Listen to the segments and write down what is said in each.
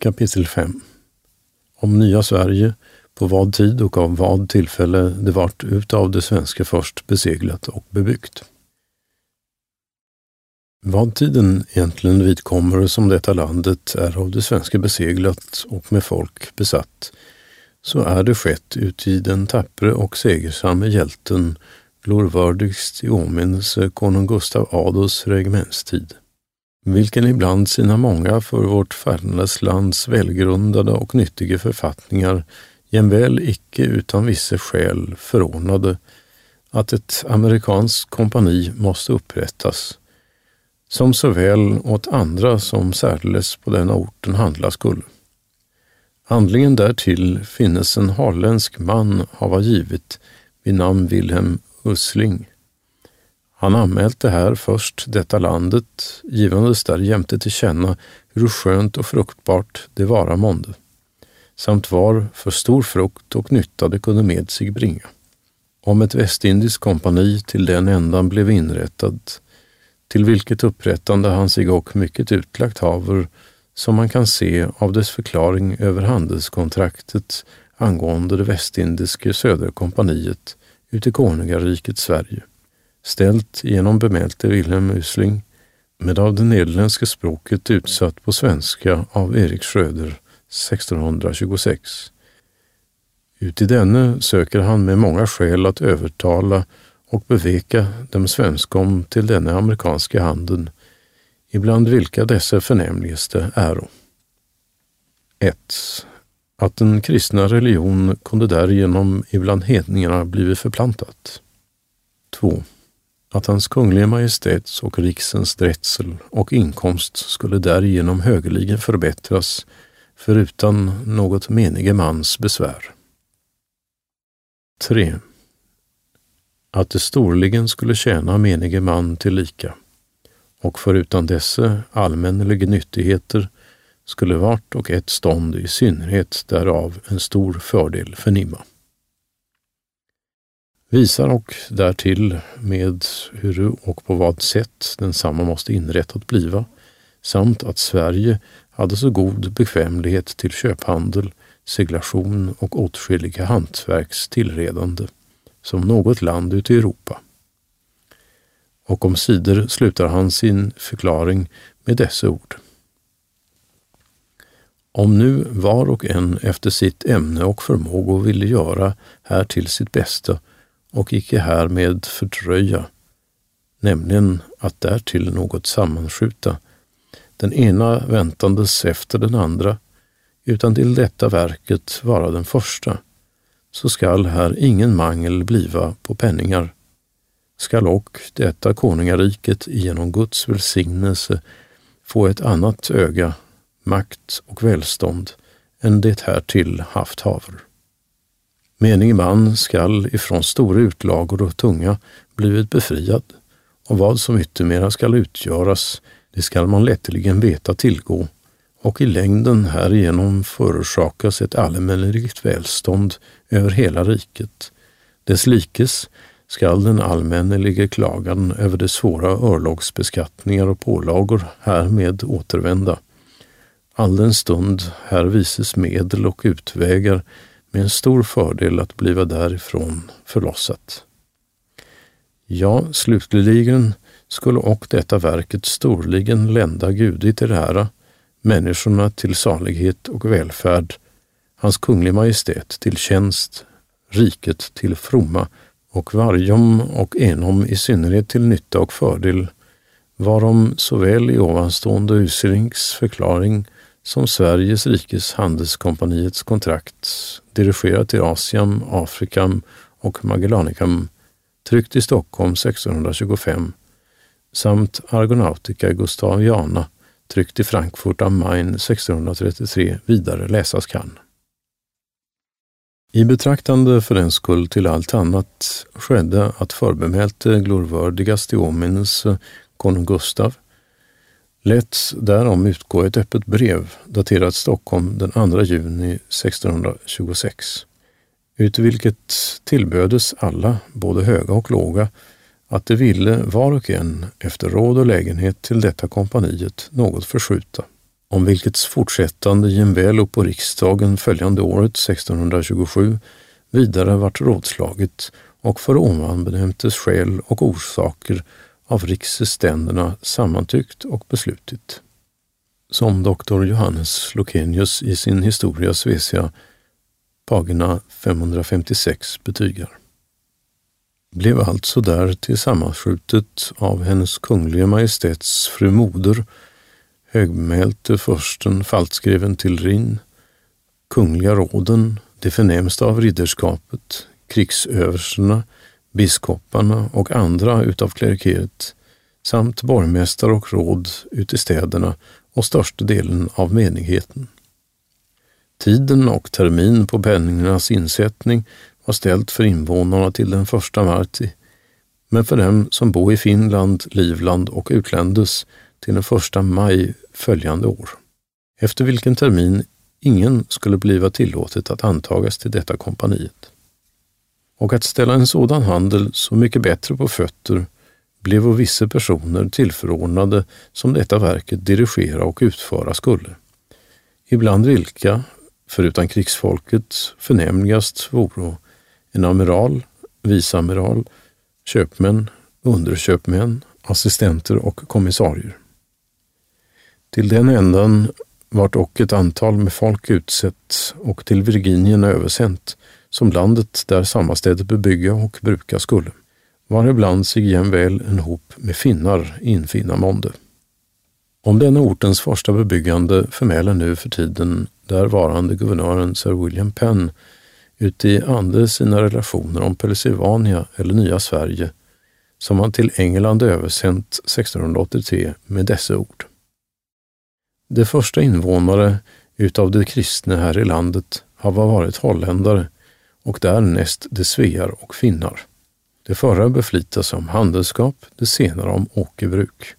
Kapitel 5 Om nya Sverige, på vad tid och av vad tillfälle det vart utav det svenska först beseglat och bebyggt. Vad tiden egentligen vidkommer som detta landet är av det svenska beseglat och med folk besatt, så är det skett uti den tappre och segersamme hjälten glorvördigst i åminnelse konung Gustav Adolfs regementstid vilken ibland sina många för vårt fäderneslands välgrundade och nyttiga författningar jämväl icke utan vissa skäl förordnade att ett amerikanskt kompani måste upprättas, som såväl åt andra som särdeles på denna orten handla skulle. Handlingen därtill finnes en holländsk man hava givit vid namn Wilhelm Usling, han anmälte här först detta landet, givandes där jämte till känna hur skönt och fruktbart det vara månde, samt var för stor frukt och nytta det kunde med sig bringa. Om ett västindiskt kompani till den ändan blev inrättad, till vilket upprättande han sig och mycket utlagt haver, som man kan se av dess förklaring över handelskontraktet angående det västindiske söderkompaniet ute i konungariket Sverige ställt genom bemälte Wilhelm Usling med av det nederländska språket utsatt på svenska av Erik Schröder 1626. Uti denne söker han med många skäl att övertala och beveka dem svenskom till denna amerikanska handeln, ibland vilka dessa förnämligaste äro. 1. Att den kristna religion kunde därigenom ibland hedningarna blivit förplantat. 2 att hans kungliga majestäts och riksens drätsel och inkomst skulle därigenom högerligen förbättras förutan något menige mans besvär. 3. Att det storligen skulle tjäna menige man till lika och förutan dessa allmänneliga nyttigheter skulle vart och ett stånd i synnerhet därav en stor fördel förnimma visar och därtill med hur och på vad sätt densamma måste inrättat bliva, samt att Sverige hade så god bekvämlighet till köphandel, seglation och åtskilliga hantverks tillredande som något land ute i Europa. Och om sidor slutar han sin förklaring med dessa ord. Om nu var och en efter sitt ämne och förmåga ville göra här till sitt bästa och icke härmed fördröja, nämligen att därtill något sammanskjuta, den ena väntandes efter den andra, utan till detta verket vara den första, så skall här ingen mangel bliva på penningar, skall och detta konungariket genom Guds välsignelse få ett annat öga, makt och välstånd än det härtill haft haver. Menig man skall ifrån stora utlagor och tunga blivit befriad, och vad som yttermera skall utgöras, det skall man lätteligen veta tillgå, och i längden härigenom förorsakas ett allmänligt välstånd över hela riket. Dess likes skall den allmänneliga klagan över de svåra örlogsbeskattningar och pålagor härmed återvända. All den stund här vises medel och utvägar med en stor fördel att bliva därifrån förlossat. Ja, slutligen skulle och detta verket storligen lända Gudi till ära, människorna till salighet och välfärd, hans kunglig majestät till tjänst, riket till fromma och varjom och enom i synnerhet till nytta och fördel, varom såväl i ovanstående Uselings förklaring som Sveriges rikes handelskompaniets kontrakt dirigerat till Asien, Afrikam och Magellanicam tryckt i Stockholm 1625 samt Argonautica Gustaviana tryckt i Frankfurt am Main 1633 vidare läsas kan. I betraktande för den skull till allt annat skedde att förbemälte glorvördigaste i åminnelse konung Gustav lät därom utgå ett öppet brev daterat Stockholm den 2 juni 1626, ut vilket tillbödes alla, både höga och låga, att de ville var och en efter råd och lägenhet till detta kompaniet något förskjuta. om vilkets fortsättande jämväl upp på riksdagen följande året 1627 vidare vart rådslaget och för ovan benämntes skäl och orsaker av riksständerna sammantyckt och beslutit. Som doktor Johannes Lokenius i sin Historia Svecia, pagina 556 betygar. Blev alltså där tillsammanskjutet av hennes kungliga majestäts fru moder, högmälte försten faltskreven till Rin, kungliga råden, de förnämsta av ridderskapet, krigsöverstarna, biskoparna och andra utav klerikeriet samt borgmästare och råd ute i städerna och största delen av menigheten. Tiden och termin på penningarnas insättning var ställt för invånarna till den första marti, men för dem som bor i Finland, Livland och utländes till den första maj följande år, efter vilken termin ingen skulle bliva tillåtet att antagas till detta kompaniet. Och att ställa en sådan handel så mycket bättre på fötter blev och vissa personer tillförordnade som detta verket dirigera och utföra skulle. Ibland vilka, förutom krigsfolket, förnämligast voro en amiral, viceamiral, köpmän, underköpmän, assistenter och kommissarier. Till den ändan vart och ett antal med folk utsett och till Virginien översänt, som landet där sammanstället bebygga och bruka skulle, var ibland sig jämväl en hop med finnar infinna månde. Om denna ortens första bebyggande förmäler nu för tiden där varande guvernören Sir William Penn uti i ande sina relationer om Pennsylvania eller Nya Sverige som han till England översänt 1683 med dessa ord. De första invånare utav de kristna här i landet har varit holländare och därnäst de svear och finnar. De förra beflitas om handelsskap, de senare om åkerbruk.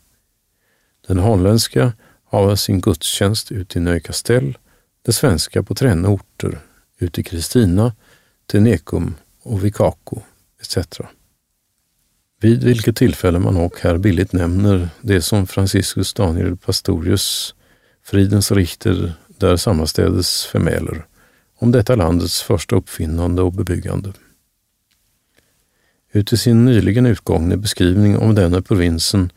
Den holländska har sin gudstjänst ute i Nöjkastell, det svenska på tränna orter, ute i Kristina, Tenekum och Vikako etc. Vid vilket tillfälle man och här billigt nämner det som Franciscus Daniel Pastorius Fridens Richter där sammanstädes förmäler om detta landets första uppfinnande och bebyggande. Uti sin nyligen utgångne beskrivning om denna provinsen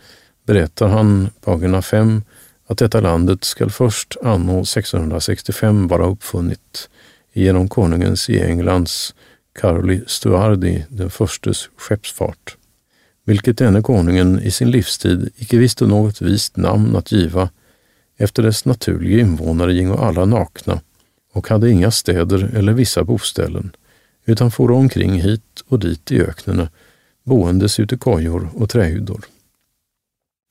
berättar han, pagina 5, att detta landet skall först anno 1665 vara uppfunnit genom konungens i Englands Caroli Stuardi den förstes skeppsfart, vilket denne konungen i sin livstid icke visste något vist namn att giva efter dess naturliga invånare gingo alla nakna och hade inga städer eller vissa boställen, utan for omkring hit och dit i öknarna, boendes ute kojor och trähyddor.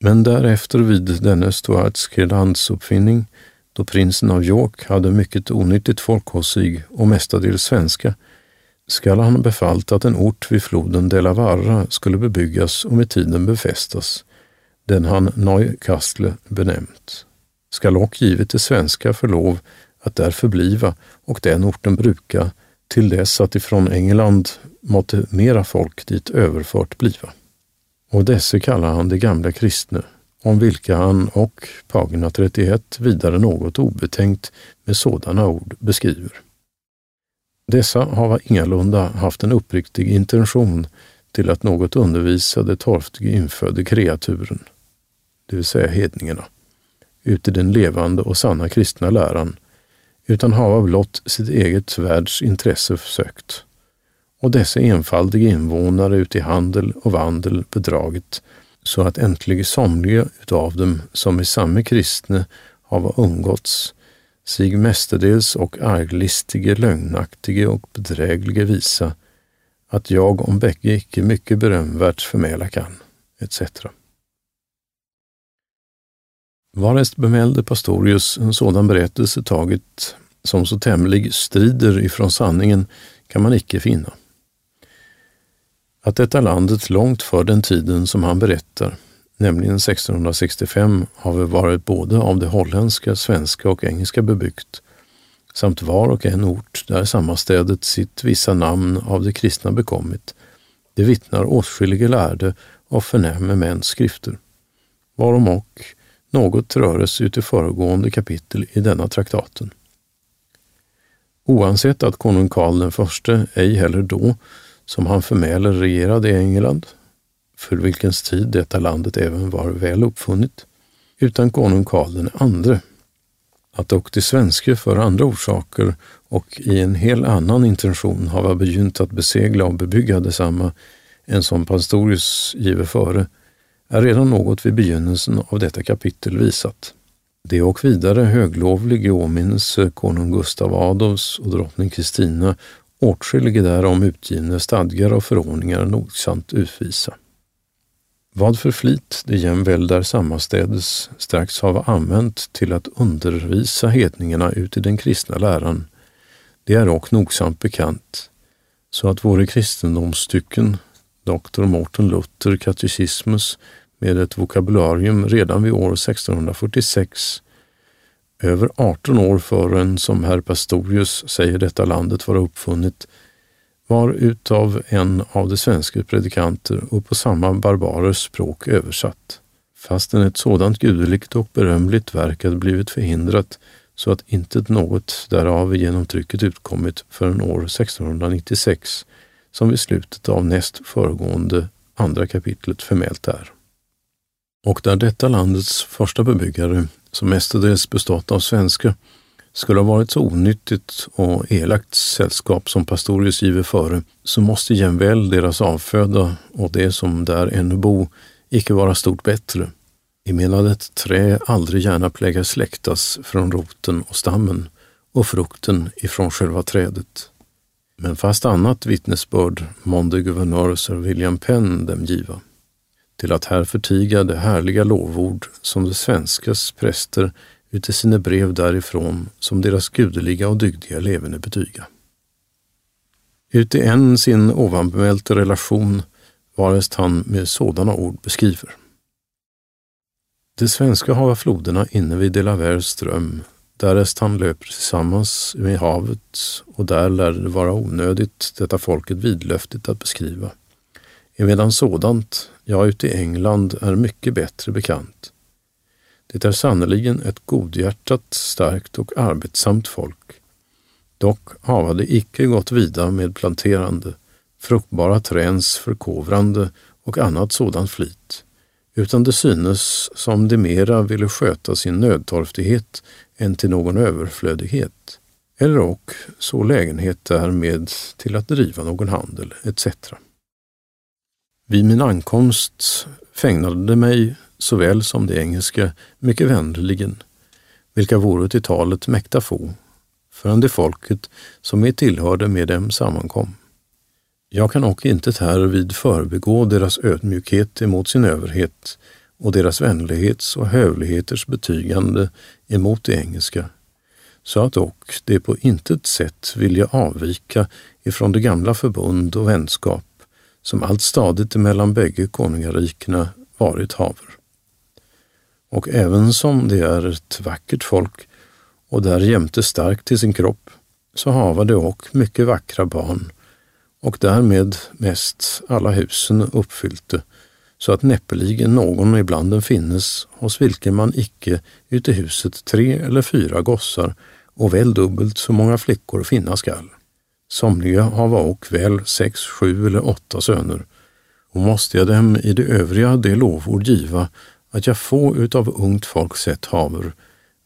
Men därefter vid denne Stuartske landsuppfinning, då prinsen av York hade mycket onyttigt folk hos sig och mestadels svenska, skall han befallt att en ort vid floden Delavarra skulle bebyggas och med tiden befästas, den han Neukastle benämnt skall och givet det svenska för lov att där förbliva och den orten bruka till dess att ifrån England måtte mera folk dit överfört bliva. Och desse kallar han de gamla kristne, om vilka han och pagina 31 vidare något obetänkt med sådana ord beskriver. Dessa hava ingalunda haft en uppriktig intention till att något undervisa de torftige infödde kreaturen, det vill säga hedningarna ut i den levande och sanna kristna läran, utan hava blott sitt eget världs intresse sökt. Och dessa enfaldiga invånare ut i handel och vandel bedragit, så att äntligen somliga utav dem, som i samma kristne hava umgåtts, sig mestadels och arglistige, lögnaktige och bedrägliga visa, att jag om bägge icke mycket berömvärt förmäla kan, etc. Varest bemälde Pastorius en sådan berättelse tagit som så tämlig strider ifrån sanningen kan man icke finna. Att detta landet långt för den tiden som han berättar, nämligen 1665, har vi varit både av det holländska, svenska och engelska bebyggt, samt var och en ort där sammanstädet sitt vissa namn av de kristna bekommit, det vittnar åtskilliga lärde och förnäme mäns skrifter, varom och Något röres ut i föregående kapitel i denna traktaten. Oansett att konung Karl den förste ej heller då, som han förmäler, regerade i England, för vilkens tid detta landet även var väl uppfunnet, utan konung Karl den andre, att dock de svenske för andra orsaker och i en hel annan intention hava begynt att besegla och bebygga detsamma än som Pastorius giver före, är redan något vid begynnelsen av detta kapitel visat. Det och vidare höglovlig i åminnelse konung Gustav Adolfs och drottning Kristina åtskilliga därom utgivna stadgar och förordningar nogsamt utvisa. Vad för flit det jämväl där sammanstädes strax hava använt till att undervisa hedningarna ut i den kristna läran, det är också nogsamt bekant, så att våra kristendomsstycken, doktor Morten Luther katekismus med ett vokabularium redan vid år 1646, över 18 år förrän som herr Pastorius säger detta landet vara uppfunnet, var utav en av de svenska predikanter och på samma barbarers språk översatt. Fastän ett sådant gudeligt och berömligt verk hade blivit förhindrat så att inte något därav genom trycket utkommit förrän år 1696, som vid slutet av näst föregående andra kapitlet förmält är. Och där detta landets första bebyggare, som mestadels bestått av svenskar, skulle ha varit så onyttigt och elakt sällskap som Pastorius giver före, så måste jämväl deras avföda och det som där ännu bo icke vara stort bättre. Emedan ett trä aldrig gärna plägar släktas från roten och stammen och frukten ifrån själva trädet. Men fast annat vittnesbörd månde guvernör Sir William Penn dem giva, till att här förtiga det härliga lovord som de svenskas präster uti sina brev därifrån som deras gudeliga och dygdiga levande betyga. Uti en sin ovanbemälte relation varest han med sådana ord beskriver. De svenska hava floderna inne vid Delawares ström, därest han löper tillsammans med havet och där lär det vara onödigt detta folket vidlöftigt att beskriva. Emedan sådant, ja ute i England, är mycket bättre bekant. Det är sannerligen ett godhjärtat, starkt och arbetsamt folk. Dock hava det icke gått vida med planterande, fruktbara träns förkovrande och annat sådant flit, utan det synes som de mera ville sköta sin nödtorftighet än till någon överflödighet, eller och så lägenhet därmed till att driva någon handel etc. Vid min ankomst fägnade mig såväl som det engelska mycket vänligen, vilka vore till talet mäkta få, förrän det folket som är tillhörde med dem sammankom. Jag kan och inte härvid förbegå deras ödmjukhet emot sin överhet och deras vänlighets och hövligheters betygande emot det engelska, så att och det på intet sätt vilja avvika ifrån det gamla förbund och vänskap som allt stadigt emellan bägge konungarikena varit haver. Och även som det är ett vackert folk och därjämte starkt till sin kropp, så hava det och mycket vackra barn och därmed mest alla husen uppfyllte, så att näppeligen någon ibland den finnes hos vilken man icke ute huset tre eller fyra gossar och väl dubbelt så många flickor finna skall. Somliga hava och väl sex, sju eller åtta söner, och måste jag dem i det övriga det lovord giva att jag få utav ungt folk sett haver,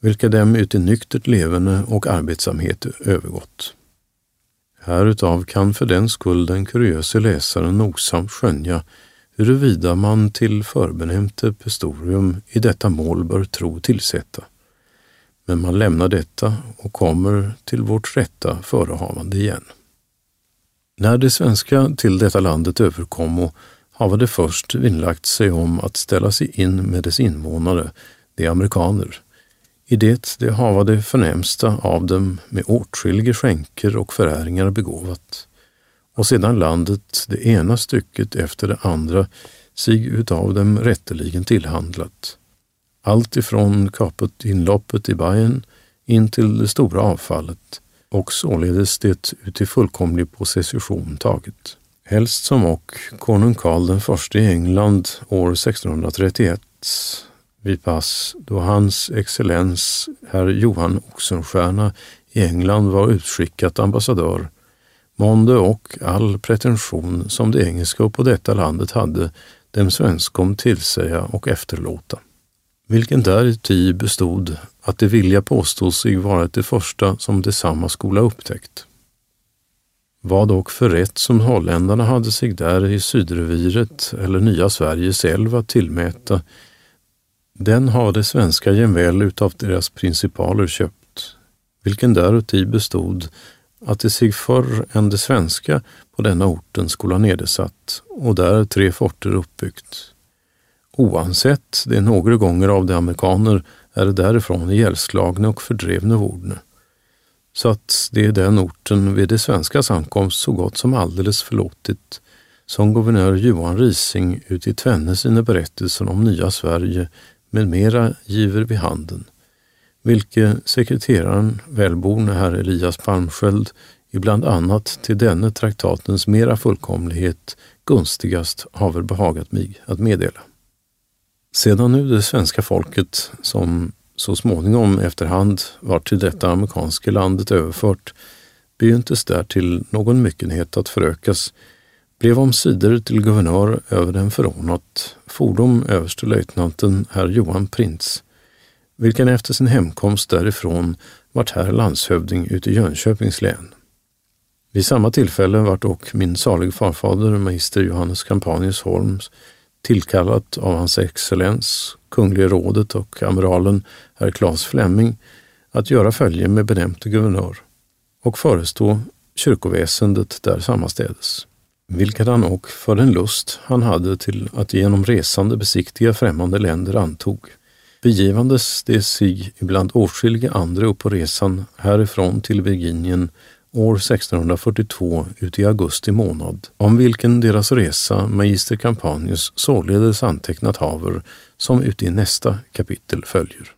vilka dem uti nyktert levande och arbetsamhet övergått. Härutav kan för den skull den kuriöse läsaren nogsamt skönja huruvida man till förbenämnte pestorium i detta mål bör tro tillsätta. Men man lämnar detta och kommer till vårt rätta förehavande igen. När de svenska till detta landet överkommo hava det först vinnlagt sig om att ställa sig in med dess invånare, de amerikaner, i det de hava det förnämsta av dem med åtskilliga skänker och föräringar begåvat, och sedan landet det ena stycket efter det andra sig utav dem rätteligen tillhandlat. Allt ifrån kapet inloppet i Bayern in till det stora avfallet och således det uti fullkomlig possession taget. Helst som och konung Karl den i England år 1631 vid pass då hans excellens herr Johan Oxenstierna i England var utskickat ambassadör månde och all pretension som det engelska på detta landet hade dem svenskom tillsäga och efterlåta. Vilken däruti bestod att det vilja påstå sig vara det första som detsamma skola upptäckt. Vad dock för rätt som holländarna hade sig där i Sydreviret eller Nya Sveriges älv att tillmäta, den har det svenska jämväl utav deras principaler köpt, vilken däruti bestod att det sig förr än det svenska på denna orten skola nedsatt och där tre forter uppbyggt. Oansett det några gånger av de amerikaner är därifrån ihjälslagna och fördrivna vordne. Så att det är den orten vid det svenskas ankomst så gott som alldeles förlåtit som guvernör Johan Rising ut i tvenne sina berättelser om nya Sverige med mera giver vid handen, vilket sekreteraren välborne herr Elias Palmsköld ibland annat till denne traktatens mera fullkomlighet gunstigast haver behagat mig att meddela. Sedan nu det svenska folket, som så småningom efterhand var till detta amerikanska landet överfört, begyntes därtill någon myckenhet att förökas, blev omsider till guvernör över den förordnat fordom överstelöjtnanten herr Johan Prins, vilken efter sin hemkomst därifrån vart här landshövding ute i Jönköpings län. Vid samma tillfälle vart dock min salig farfader, magister Johannes Campanius Holms, tillkallat av hans excellens, Kungliga rådet och amiralen herr Claes Flemming att göra följe med benämnte guvernör och förestå kyrkoväsendet där sammanstädes, vilket han och för den lust han hade till att genom resande besiktiga främmande länder antog. Begivandes det sig ibland åtskilliga andra upp på resan härifrån till Virginien år 1642 ut i augusti månad, om vilken deras resa magister Campanius således antecknat haver som uti nästa kapitel följer.